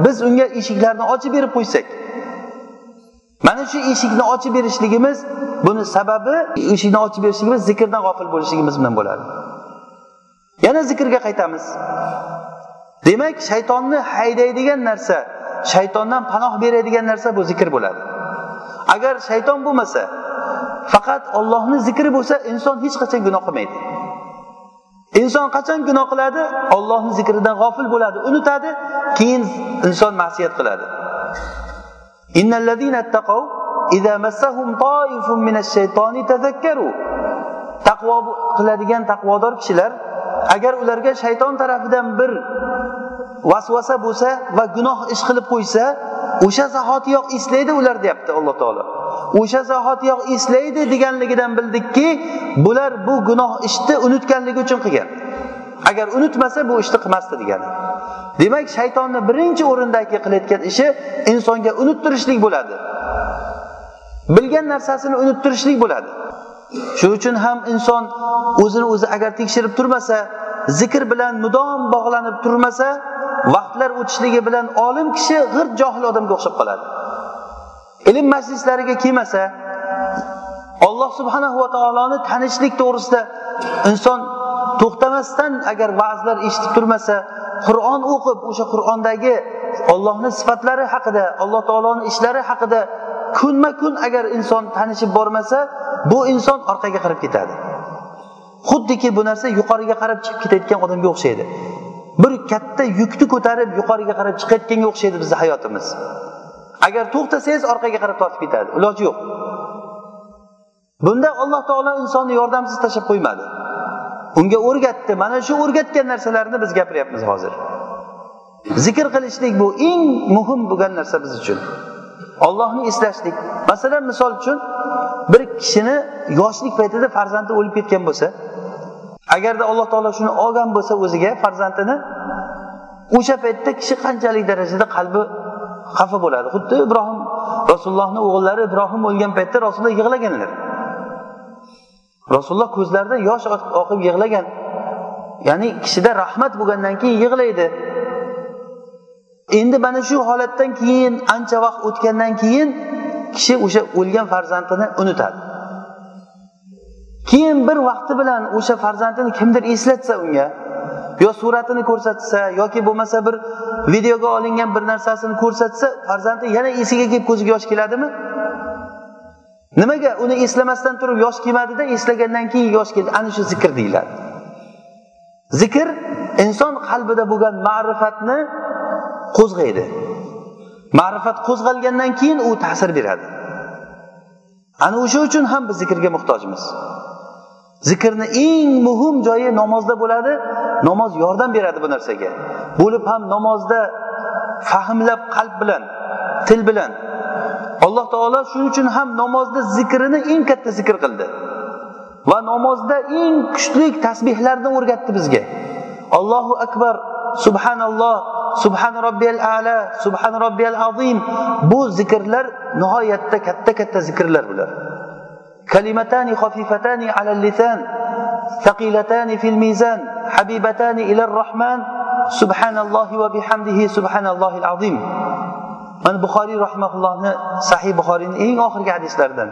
biz unga eshiklarni ochib berib qo'ysak. Mana shu eshikni ochib berishligimiz buni sababi eshikni ochib berishligimiz zikrdan g'ofil bo'lishligimiz bilan bo'ladi. Yana zikrga qaytamiz. Demak shaytonni haydaydigan narsa shaytondan panoh beradigan narsa bu zikr bo'ladi. Agar shayton bo'lmasa faqat ollohni zikri bo'lsa inson hech qachon gunoh qilmaydi. Inson qachon gunoh qiladi? Ollohni zikridan g'ofil bo'ladi unutadi keyin inson ma'siyat qiladi. Taqvo qiladigan taqvodor kishilar agar ularga shayton tarafidan bir vasvasa bo'lsa va gunoh ish qilib qo'ysa o'sha zahotiyoq eslaydi ular deyapti alloh taolo. O'sha zahotiyoq eslaydi deganligidan bildikki bular bu gunoh ishni unutganligi uchun qilgan. Agar unutmasa bu ishni qilmasdi degani. Demak shaytonni birinchi o'rindagi qilayotgan ishi insonga unuttirishlik bo'ladi. Bilgan narsasini unuttirishlik bo'ladi. Shuning uchun ham inson o'zini o'zi agar tekshirib turmasa zikr bilan mudom bog'lanib turmasa vaqtlar o'tishligi bilan olim kishi g'irt johil odamga o'xshab qoladi. Ilm majlislariga kelmasa alloh subhanahu va taoloni tanishlik to'g'risida inson to'xtamasdan agar va'zlar eshitib turmasa qur'on o'qib o'sha qur'ondagi ollohni sifatlari haqida alloh taoloni ishlari haqida kunma kun agar inson tanishib bormasa bu inson orqaga qarab ketadi. Xuddiki bu narsa yuqoriga qarab chiqib ketayotgan odamga o'xshaydi. Bir katta yukni ko'tarib yuqoriga qarab chiqayotganga o'xshaydi bizni hayotimiz. Agar to'xtasangiz orqaga qarab tortib ketadi. Iloji yo'q. Bunda alloh taolo insonni yordamsiz tashlab qo'ymadi. Unga o'rgatdi. Mana shu o'rgatgan narsalarni biz gapiryapmiz hozir. Zikr qilishlik bu eng muhim bo'lgan narsa biz uchun. Ollohni eslashlik. Masalan misol uchun bir kishini yoshlik paytida farzandi o'lib ketgan bo'lsa agarda alloh taolo shuni olgan bo'lsa o'ziga farzandini o'sha paytda kishi qanchalik darajada qalbi xafa bo'ladi. Xuddi ibrohim rasulullohni o'g'illari ibrohim o'lgan paytda rasululloh yig'laganlar. Rasululloh ko'zlaridan yosh oqib yig'lagan. Ya'ni kishida rahmat bo'lgandan keyin yig'laydi. Endi mana shu holatdan keyin ancha vaqt o'tgandan keyin kishi o'sha o'lgan farzandini unutadi. Keyin bir vaqti bilan o'sha farzandini kimdir eslatsa unga yo suratini ko'rsatsa yoki bo'lmasa bir videoga olingan bir narsasini ko'rsatsa farzandi yana esiga kelib ko'ziga yosh keladimi? Nimaga? Uni eslamasdan turib yosh kelmadida eslagandan keyin yosh keldi. Ana shu zikr deyiladi. Zikr inson qalbida bo'lgan ma'rifatni qo'zg'aydi. Ma'rifat qo'zg'algandan keyin u ta'sir beradi. Ana o'sha uchun ham biz zikrga muhtojmiz. Zikrni eng muhim joyi namozda bo'ladi. namoz yordam beradi bu narsaga. Bo'lib ham namozda fahmlab qalb bilan til bilan alloh taolo shuning uchun ham namozda zikrini eng katta zikr qildi. Va namozda eng kuchli tasbehlarni o'rgatdi bizga. Allohu akbar subhanalloh subhan robbiyal ala subhan robbiyal azim. Bu zikrlar nihoyatda katta katta zikrlar bular. Kalimatani xofifatani alal lisan. ثقيلتان في الميزان حبيبتان إلى الرحمن سبحان الله وبحمده سبحان الله العظيم mana buxoriy rahimaullohni sahih buxoriyni eng oxirgi hadislaridan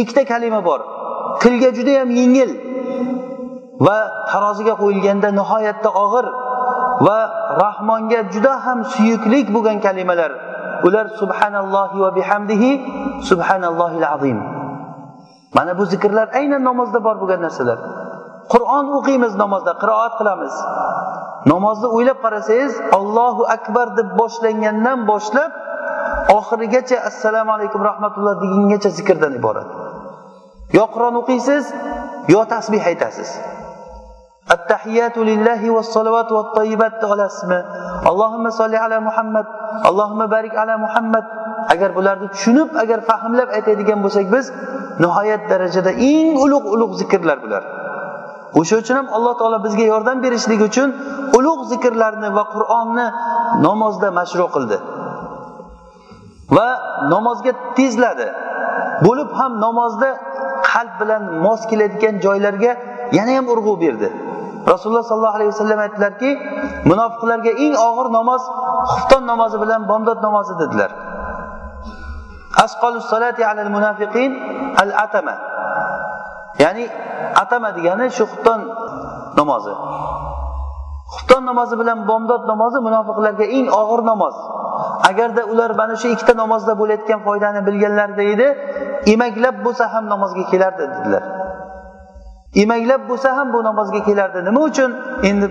ikkita kalima bor tilga judayam yengil va taroziga qo'yilganda nihoyatda og'ir va rahmonga juda ham suyuklik bo'lgan kalimalar ular subhanallohi va bihamdihi subhanallohil azim Mana bu zikrlar aynan namozda bor bo'lgan narsalar. Qur'on o'qiymiz namozda qiroat qilamiz. Namozni o'ylab qarasangiz allohu akbar deb boshlangandan boshlab oxirigacha assalomu alaykum rahmatulloh degungacha zikrdan iborat. Yo qur'on o'qiysiz yo tasbih aytasiz. Attahiyatu lillahi vassalovat vattayyibat olasizmi allohimma solli ala muhammad allohimma barik ala muhammad. Agar bularni tushunib agar fahmlab aytadigan bo'lsak biz nihoyat darajada eng ulug' ulug' zikrlar bular. O'sha uchun ham alloh taolo bizga yordam berishlik uchun ulug' zikrlarni va qur'onni namozda mashru qildi. Va namozga tezladi. Bo'lib ham namozda qalb bilan mos keladigan joylarga yana ham urg'u berdi. Rasululloh sollallohu alayhi vasallam aytdilarki munofiqlarga eng og'ir namoz xufton namozi bilan bomdod namozi dedilar. Asqalu solati alal munafiqin al atama. Ya'ni atama degani shu xufton namozi. Xufton namozi bilan bomdod namozi munofiqlarga eng og'ir namoz. Agarda ular mana shu ikkita namozda bo'layotgan foydani bilganlarida edi emaklab bo'lsa ham namozga kelardi dedilar. Emaklab bo'lsa ham bu namozga kelardi nima uchun? Endi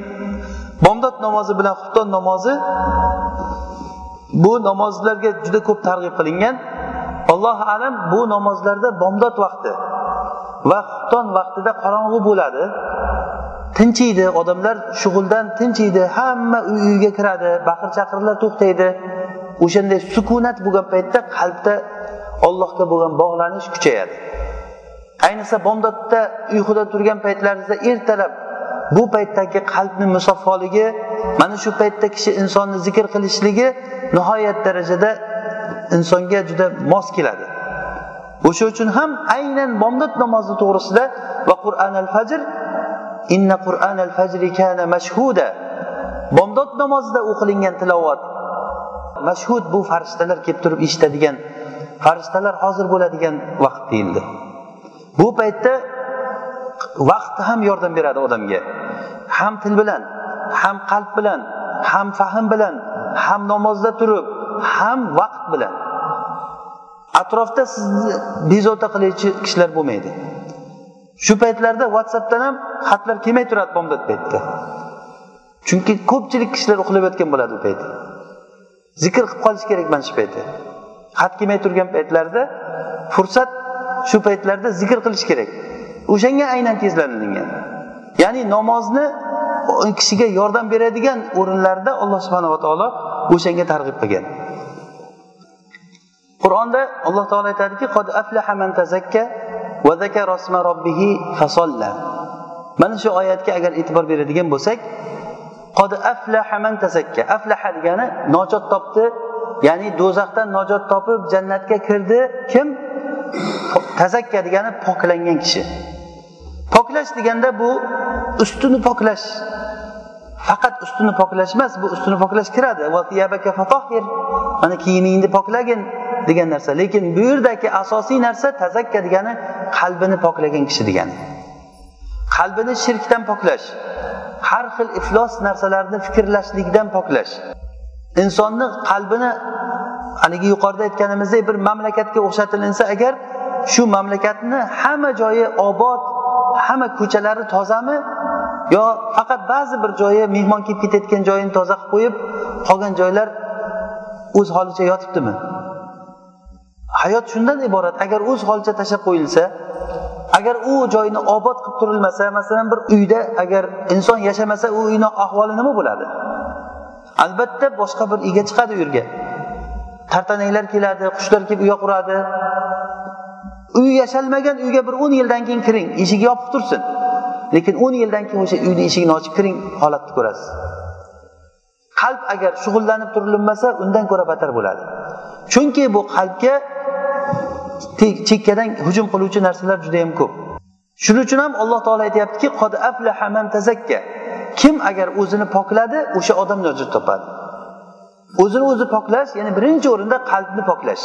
bomdod namozi bilan xufton namozi bu namozlarga juda ko'p targ'ib qilingan. Allohu alam bu namozlarda bomdod vaqti va xufton vaqtida qorong'u bo'ladi. Tinchiydi odamlar shug'uldan tinchiydi hamma uy uyiga kiradi baqir chaqirlar to'xtaydi. O'shanday sukunat bo'lgan paytda qalbda ollohga bo'lgan bog'lanish kuchayadi. Ayniqsa bomdodda uyquda turgan paytlaringizda ertalab bu paytdagi qalbni musaffoligi mana shu paytda kishi insonni zikr qilishligi nihoyat darajada insonga juda mos keladi. O'sha uchun ham aynan bomdod namozi to'g'risida va qur'an al fajr inna qur'an al fajri kana mashhuda. Bomdod namozida o'qilingan tilovat. Mashhud bu farishtalar kelib turib eshitadigan farishtalar hozir bo'ladigan vaqt deyildi. Bu paytda vaqt ham yordam beradi odamga. Ham til bilan ham qalb bilan ham fahm bilan ham namozda turib ham vaqt bilan. Atrofda sizni bezovta qiluvchi kishilar bo'lmaydi. Shu paytlarda whatsappdan ham xatlar kelmay turadi bomdod paytda. Chunki ko'pchilik kishilar uxlab yotgan bo'ladi u payt zikr qilib qolish kerak mana shu paytda. Xat kelmay turgan paytlarda fursat shu paytlarda zikr qilish kerak. O'shanga aynan tezlanilgan ya'ni namozni kishiga yordam beradigan o'rinlarda alloh subhanava taolo o'shanga targ'ib qilgan. Qur'onda alloh taolo aytadiki qad aflaha man tazakka va zakara robbihi fasalla. Mana shu oyatga agar e'tibor beradigan bo'lsak qod aflaha man tazakka. Aflaha degani nojot topdi ya'ni do'zaxdan nojot topib jannatga kirdi. Kim? Tazakka degani poklangan kishi. Poklash deganda bu ustini poklash. Faqat ustini poklash emas bu ustini poklash kiradi. Mana kiyimingni poklagin degan narsa. Lekin bu yerdagi asosiy narsa tazakka degani qalbini poklagan kishi degani qalbini shirkdan poklash har xil iflos narsalarni fikrlashlikdan poklash. Insonni qalbini haligi yuqorida aytganimizdek bir mamlakatga o'xshatilinsa agar shu mamlakatni hamma joyi obod hamma ko'chalari tozami yo faqat ba'zi bir joyi mehmon kelib ketayotgan joyini toza qilib qo'yib qolgan joylar o'z holicha yotibdimi? Hayot shundan iborat agar o'z holicha tashlab qo'yilsa agar u joyni obod qilib turilmasa masalan bir uyda agar inson yashamasa u uyni ahvoli nima bo'ladi? Albatta boshqa bir ega chiqadi u yerga tartanaklar keladi qushlar kelib uya quradi. Uy yashalmagan uyga bir o'n yildan keyin kiring eshigi yopiq tursin. Lekin o'n yildan keyin o'sha uyni eshigini ochib kiring holatni ko'rasiz. Qalb agar shug'ullanib turilinmasa undan ko'ra battar bo'ladi. Chunki bu qalbga chekkadan hujum qiluvchi narsalar juda yam ko'p. Shuning uchun ham alloh taolo aytyaptiki qod aflaha man tazakka. Kim agar o'zini pokladi o'sha odam najot topadi. O'zini o'zi poklash ya'ni birinchi o'rinda qalbni poklash.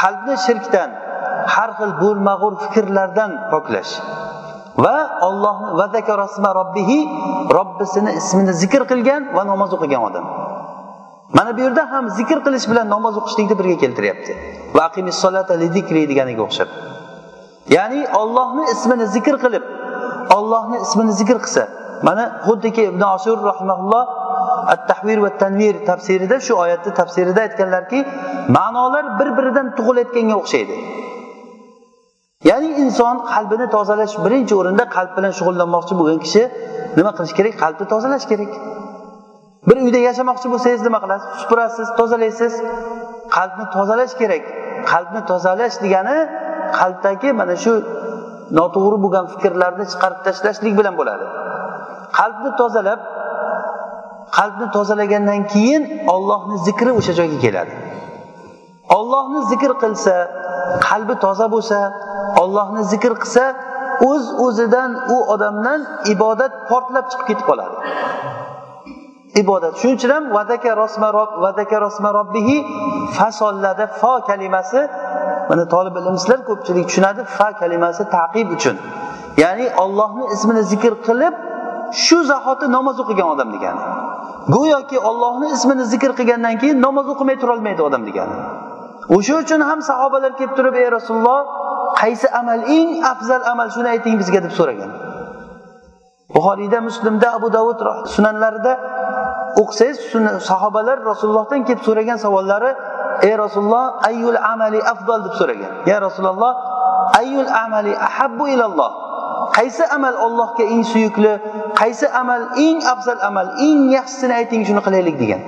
Qalbni shirkdan har xil bo'lmag'ur fikrlardan poklash. Va ollohni va robbihi robbisini ismini zikr qilgan va namoz o'qigan odam. Mana bu yerda ham zikr qilish bilan namoz o'qishlikni birga keltiryapti. Va deganiga o'xshab. Ya'ni ollohni ismini zikr qilib ollohni ismini zikr qilsa mana xuddiki ibn ashur rahmaulloh at tahvir va tanvir tafsirida shu oyatni tafsirida aytganlarki ma'nolar bir biridan tug'ilayotganga o'xshaydi. Ya'ni inson qalbini tozalash birinchi o'rinda qalb bilan shug'ullanmoqchi bo'lgan kishi nima qilish kerak? Qalbni tozalash kerak. Bir uyda yashamoqchi bo'lsangiz nima qilasiz? Supurasiz tozalaysiz qalbni tozalash kerak. Qalbni tozalash degani qalbdagi mana shu noto'g'ri bo'lgan fikrlarni chiqarib tashlashlik bilan bo'ladi. Qalbni tozalab qalbni tozalagandan keyin ollohni zikri o'sha joyga keladi. Ollohni zikr qilsa qalbi toza bo'lsa ollohni zikr qilsa o'z uz o'zidan u odamdan ibodat portlab chiqib ketib qoladi. Ibodat. Shuning uchun ham vadaka rosma vadaka rosma robbihi fasollada fo kalimasi mana tolib ilmsizlar ko'pchilik tushunadi fa kalimasi taqib uchun. Ya'ni ollohni ismini zikr qilib shu zahoti namoz o'qigan odam degani. Go'yoki ollohni ismini zikr qilgandan keyin namoz o'qimay turolmaydi odam degani. O'sha uchun ham sahobalar kelib turib ey rasululloh qaysi amal eng afzal amal shuni ayting bizga? deb so'ragan. Buxoriyda muslimda abu davud sunanlarida o'qisangiz sahobalar rasulullohdan kelib so'ragan savollari ey rasululloh ayyul amali afzal deb so'ragan. Ya rasululloh ayyul amali ahabbu ilalloh? Qaysi amal Allohga eng suyukli? Qaysi amal eng afzal amal eng yaxshisini ayting shuni qilaylik? degan.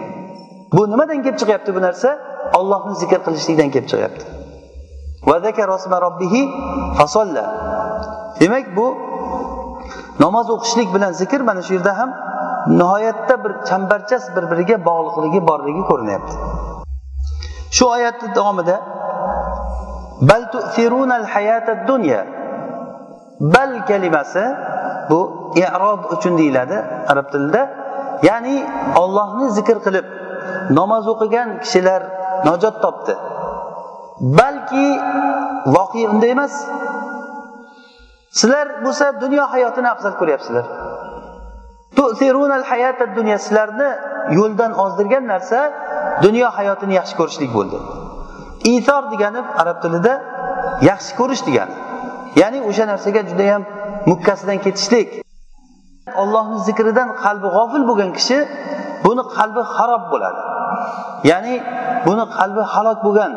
Bu nimadan kelib chiqyapti bu narsa? Allohni zikr qilishlikdan kelib chiqyapti. Demak bu namoz o'qishlik bilan zikr mana shu yerda ham nihoyatda bir chambarchas bir biriga bog'liqligi borligi ko'rinyapti. Shu oyatni davomida bal tu'thirunal hayatad dunya bal kalimasi bu i'rob uchun deyiladi arab tilida. Ya'ni ollohni zikr qilib namoz o'qigan kishilar najot topdi. Balki voqea unday emas. Sizlar bo'lsa dunyo hayotini afzal ko'ryapsizlar. Sizlarni yo'ldan ozdirgan narsa dunyo hayotini yaxshi ko'rishlik bo'ldi. Itor degani arab tilida yaxshi ko'rish degani. Ya'ni o'sha narsaga judayam mukkasidan ketishlik. Ollohni zikridan qalbi g'ofil bo'lgan kishi buni qalbi xarob bo'ladi. Ya'ni buni qalbi halok bo'lgan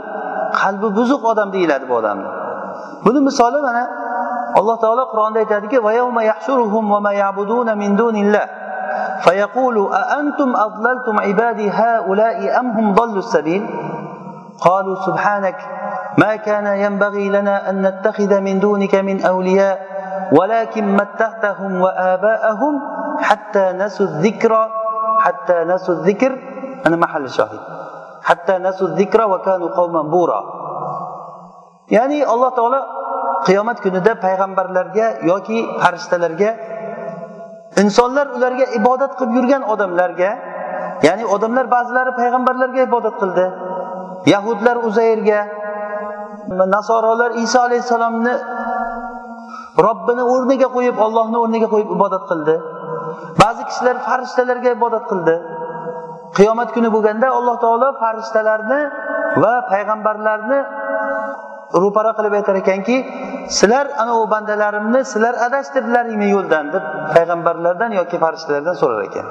qalbi buzuq odam deyiladi bu odamni. Buni misoli mana alloh taolo qur'onda aytadiki فيقول أأنتم أضللتم عبادي هؤلاء أم هم ضلوا السبيل قالوا سبحانك ما كان ينبغي لنا أن نتخذ من دونك من أولياء ولكن متعتهم وآباءهم حتى نسوا الذكر حتى نسوا الذكر ana mahalli shohid. Hatta nasu zikra kanu ya'ni alloh taolo qiyomat kunida payg'ambarlarga yoki farishtalarga insonlar ularga ibodat qilib yurgan odamlarga ya'ni odamlar ba'zilari payg'ambarlarga ibodat qildi. Yahudlar uzayrga nasorolar iso alayhissalomni robbini o'rniga qo'yib ollohni o'rniga qo'yib ibodat qildi. Ba'zi kishilar farishtalarga ibodat qildi. Qiyomat kuni bo'lganda alloh taolo farishtalarni va payg'ambarlarni ro'para qilib aytar ekanki sizlar ana u bandalarimni sizlar adashtirdilaringmi yo'ldan? deb payg'ambarlardan yoki farishtalardan so'rar ekan.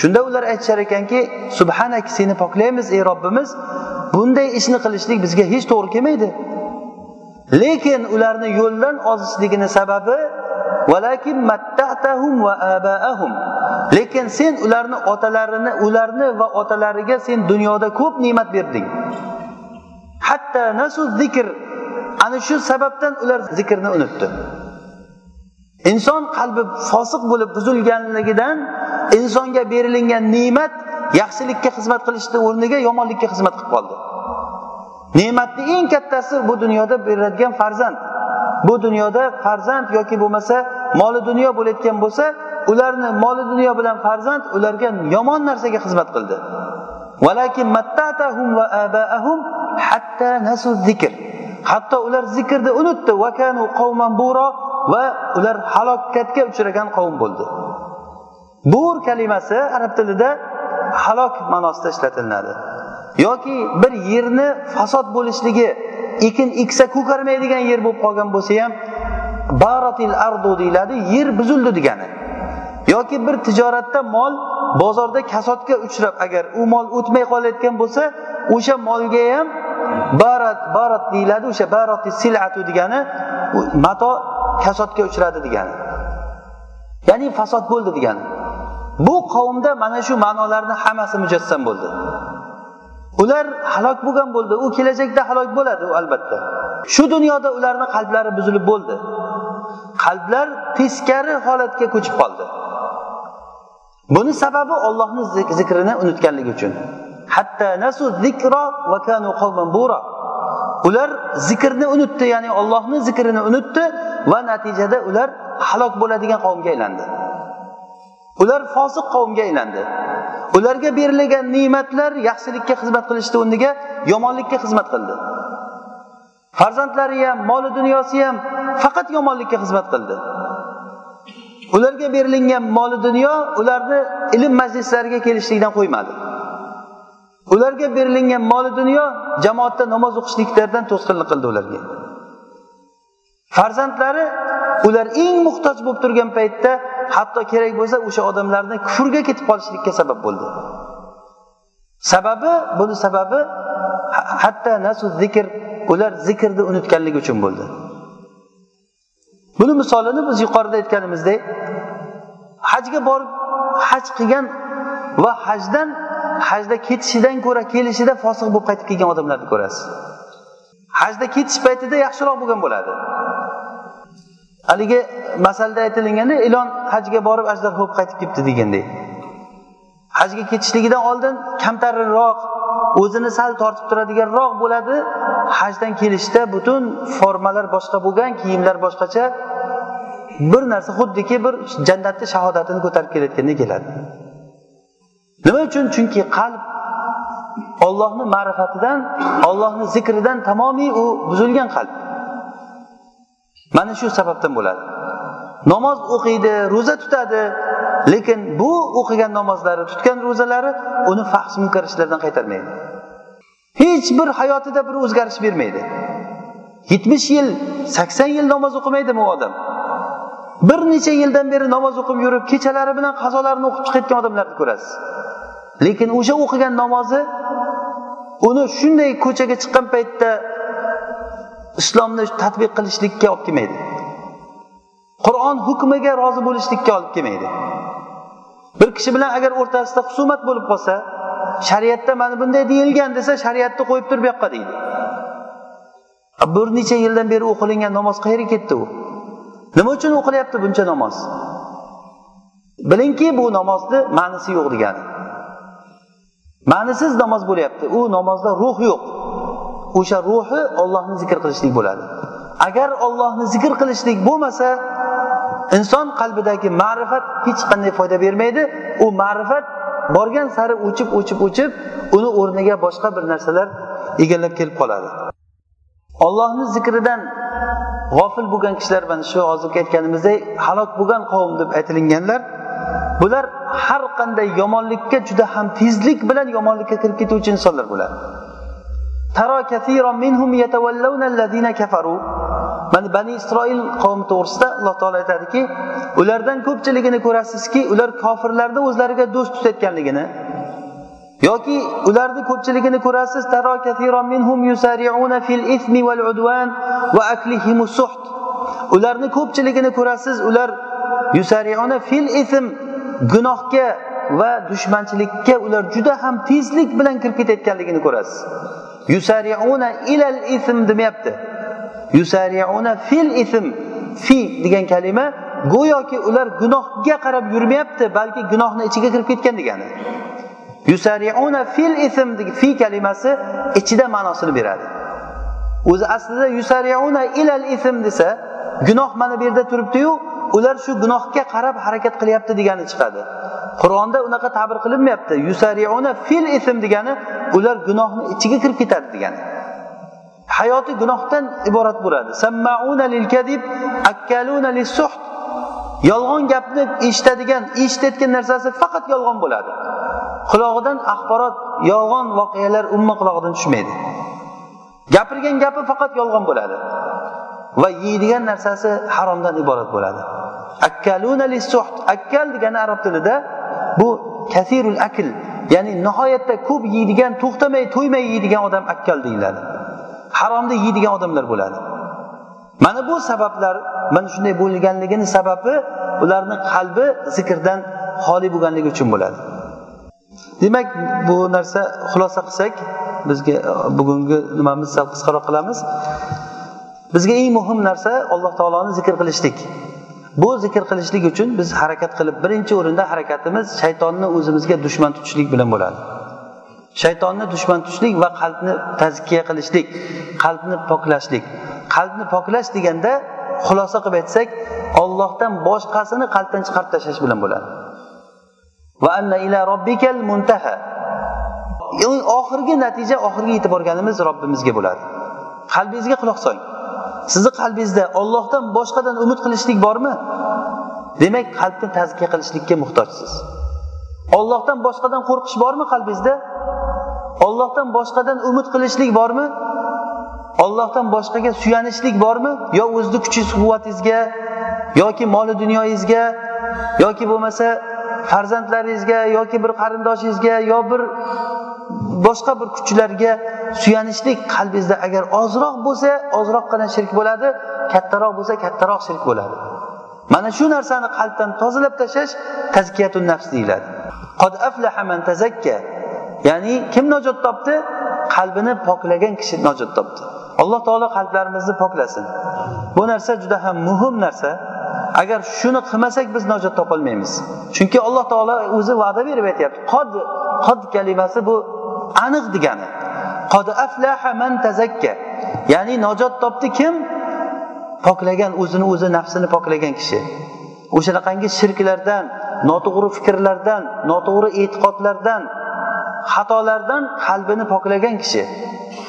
Shunda ular aytishar ekanki subhanak seni poklaymiz ey robbimiz. Bunday ishni qilishlik bizga hech to'g'ri kelmaydi. Lekin ularni yo'ldan ozishligini sababi lekin sen ularni otalarini ularni va otalariga sen dunyoda ko'p ne'mat berding. Hatto nasu zikr ana shu sababdan ular zikrni unutdi. Inson qalbi fosiq bo'lib buzilganligidan insonga berilingan ne'mat yaxshilikka xizmat qilishni o'rniga yomonlikka xizmat qilib qoldi. Ne'matni eng kattasi bu dunyoda beriladigan farzand. Bu dunyoda farzand yoki bo'lmasa moli dunyo bo'layotgan bo'lsa ularni moli dunyo bilan farzand ularga yomon narsaga xizmat qildi. Hatto ular zikrni unutdi. Va ular halokatga uchragan qavm bo'ldi. Bur kalimasi arab tilida halok ma'nosida ishlatiladi. Yoki bir yerni fasod bo'lishligi ekin eksa ko'karmaydigan yer bo'lib qolgan bo'lsa ham baratil ardu deyiladi yer buzildi degani. Yoki bir tijoratda mol bozorda kasodga uchrab agar u mol o'tmay qolayotgan bo'lsa o'sha molga ham barat barat deyiladi o'sha barati silatu degani mato kasodga uchradi degani. Ya'ni fasod bo'ldi degani. Bu qavmda mana shu ma'nolarni hammasi mujassam bo'ldi. Ular halok bo'lgan bo'ldi u kelajakda halok bo'ladi u albatta. Shu dunyoda ularni qalblari buzilib bo'ldi. Qalblar teskari holatga ko'chib qoldi. Buni sababi ollohni zikrini unutganligi uchun. Hatta nasu zikro va kanu bura. Ular zikrni unutdi ya'ni ollohni zikrini unutdi va natijada ular halok bo'ladigan qavmga aylandi. Ular fosiq qavmga aylandi. Ularga berilgan ne'matlar yaxshilikka xizmat qilishni o'rniga yomonlikka xizmat qildi. Farzandlari ham moli dunyosi ham faqat yomonlikka xizmat qildi. Ularga berilingan moli dunyo ularni ilm majlislariga kelishlikdan qo'ymadi. Ularga berilingan moli dunyo jamoatda namoz o'qishliklaridan to'sqinlik qildi ularga. Farzandlari ular eng muhtoj bo'lib turgan paytda hatto kerak bo'lsa o'sha odamlarni kufrga ketib qolishlikka sabab bo'ldi. Sababi buni sababi hatto nasu zikr ular zikrni unutganligi uchun bo'ldi. Buni misolini biz yuqorida aytganimizdek hajga borib haj qilgan va hajdan hajda ketishidan ko'ra kelishida fosiq bo'lib qaytib kelgan odamlarni ko'rasiz. Hajda ketish paytida yaxshiroq bo'lgan bo'ladi. Haligi masalada aytilganda ilon hajga borib ajdarho bo'lib qaytib kelibdi degandek. Hajga ketishligidan oldin kamtarinroq o'zini sal tortib turadiganroq bo'ladi. Hajdan kelishda butun formalar boshqa bo'lgan kiyimlar boshqacha bir narsa xuddiki bir jannatni shahodatini ko'tarib kelayotgandek keladi. Nima uchun? Chunki qalb ollohni ma'rifatidan ollohni zikridan tamomiy u buzilgan qalb. Mana shu sababdan bo'ladi. Namoz o'qiydi ro'za tutadi. Lekin bu o'qigan namozlari tutgan ro'zalari uni fahs munkar ishlardan qaytarmaydi. Hech bir hayotida bir o'zgarish bermaydi. Yetmish yil sakson yil namoz o'qimaydimi u odam? Bir necha yildan beri namoz o'qib yurib kechalari bilan qazolarini o'qib chiqayotgan odamlarni ko'rasiz. Lekin o'sha o'qigan namozi uni shunday ko'chaga chiqqan paytda islomni tadbiq qilishlikka olib kelmaydi. Qur'on hukmiga rozi bo'lishlikka olib kelmaydi. Bir kishi bilan agar o'rtasida husumat bo'lib qolsa shariatda mana bunday deyilgan desa shariatni qo'yib tur bu yoqqa deydi. Bir necha yildan beri o'qilingan namoz qayerga ketdi u? Nima uchun o'qilyapti buncha namoz? Bilingki bu namozni ma'nisi yo'q degani. Ma'nisiz namoz bo'lyapti. U namozda ruh yo'q. O'sha ruhi ollohni zikr qilishlik bo'ladi. Agar ollohni zikr qilishlik bo'lmasa inson qalbidagi ma'rifat hech qanday foyda bermaydi. U ma'rifat borgan sari o'chib o'chib o'chib uni o'rniga boshqa bir narsalar egallab kelib qoladi. Ollohni zikridan g'ofil bo'lgan kishilar mana shu hozirgi aytganimizdek halok bo'lgan qavm deb aytilinganlar bular har qanday yomonlikka juda ham tezlik bilan yomonlikka kirib ketuvchi insonlar bo'ladi mana bani isroil qavmi to'g'risida alloh taolo aytadiki ulardan ko'pchiligini ko'rasizki ular kofirlarni o'zlariga do'st tutayotganligini yoki ularni ko'pchiligini ko'rasiz ularni ko'pchiligini ko'rasiz ular yusariuna fil ism gunohga va dushmanchilikka ular juda ham tezlik bilan kirib ketayotganligini ko'rasiz. Yusariuna ilal ism demayapti. Yusariuna fil ism fi degan kalima go'yoki ular gunohga qarab yurmayapti balki gunohni ichiga kirib ketgan degani. Yusariuna fil ism fi kalimasi ichida ma'nosini beradi. O'zi aslida yusariuna ilal ism desa gunoh mana bu yerda turibdiyu ular shu gunohga qarab harakat qilyapti degani chiqadi. Qur'onda unaqa ta'bir qilinmayapti. Yusariuna fil ism degani ular gunohni ichiga kirib ketadi degani. Hayoti gunohdan iborat bo'ladi. Sammauna lil kadib akkaluna lis suht yolg'on gapni eshitadigan eshitayotgan narsasi faqat yolg'on bo'ladi. Qulog'idan axborot yolg'on voqealar umuman qulog'idan tushmaydi. Gapirgan gapi faqat yolg'on bo'ladi. Va yeydigan narsasi haromdan iborat bo'ladi. Akkaluna lisuht akkal degani arab tilida bu kasirul akl ya'ni nihoyatda ko'p yeydigan to'xtamay to'ymay yeydigan odam akkal deyiladi. Haromni yeydigan odamlar bo'ladi. Mana bu sabablar mana shunday bo'lganligini sababi ularni qalbi zikrdan xoli bo'lganligi uchun bo'ladi. Demak bu narsa xulosa qilsak bizga e, bugungi nimamiz sal qisqaroq qilamiz. Bizga eng muhim narsa alloh taoloni zikr qilishlik. Bu zikr qilishlik uchun biz harakat qilib birinchi o'rinda harakatimiz shaytonni o'zimizga dushman tutishlik bilan bo'ladi. Shaytonni dushman tutishlik va qalbni tazkiya qilishlik qalbni poklashlik. Qalbni poklash deganda xulosa qilib aytsak ollohdan boshqasini qalbdan chiqarib tashlash bilan bo'ladi. Va anna ila robbikal muntaha. Oxirgi natija oxirgi yetib borganimiz robbimizga bo'ladi. Qalbingizga quloq soling. Sizni qalbingizda ollohdan boshqadan umid qilishlik bormi? Demak qalbni tazkiya qilishlikka muhtojsiz. Ollohdan boshqadan qo'rqish bormi qalbingizda? Ollohdan boshqadan umid qilishlik bormi? Ollohdan boshqaga suyanishlik bormi? Yo o'zizni kuchingiz quvvatingizga yoki moli dunyoyingizga yoki bo'lmasa farzandlaringizga yoki bir qarindoshingizga yo bir boshqa bir kuchlarga suyanishlik qalbingizda agar ozroq bo'lsa ozroqgina shirk bo'ladi kattaroq bo'lsa kattaroq shirk bo'ladi. Mana shu narsani qalbdan tozalab tashlash tazkiyatun nafs deyiladi. Qad aflaha man tazakka ya'ni kim najot topdi? Qalbini poklagan kishi najot topdi. Alloh taolo qalblarimizni poklasin. Bu narsa juda ham muhim narsa. Agar shuni qilmasak biz najot topolmaymiz. Chunki alloh taolo o'zi va'da berib aytyapti. Qod qod kalimasi bu aniq degani. Qod aflaha man tazakka. Ya'ni najot topdi kim? Poklagan o'zini o'zi nafsini poklagan kishi. O'shanaqangi shirklardan noto'g'ri fikrlardan noto'g'ri e'tiqodlardan xatolardan qalbini poklagan kishi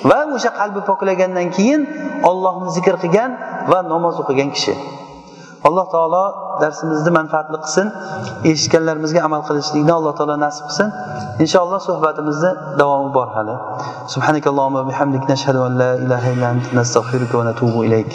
va o'sha qalbi poklagandan keyin ollohni zikr qilgan va namoz o'qigan kishi. Alloh taolo darsimizni manfaatli qilsin eshitganlarimizga amal qilishlikni alloh taolo nasib qilsin. Inshaalloh suhbatimizni davomi bor hali. Subhanakallohumma bihamdik nashhadu an la ilaha illa anta nastag'firuka va natubu ilayk.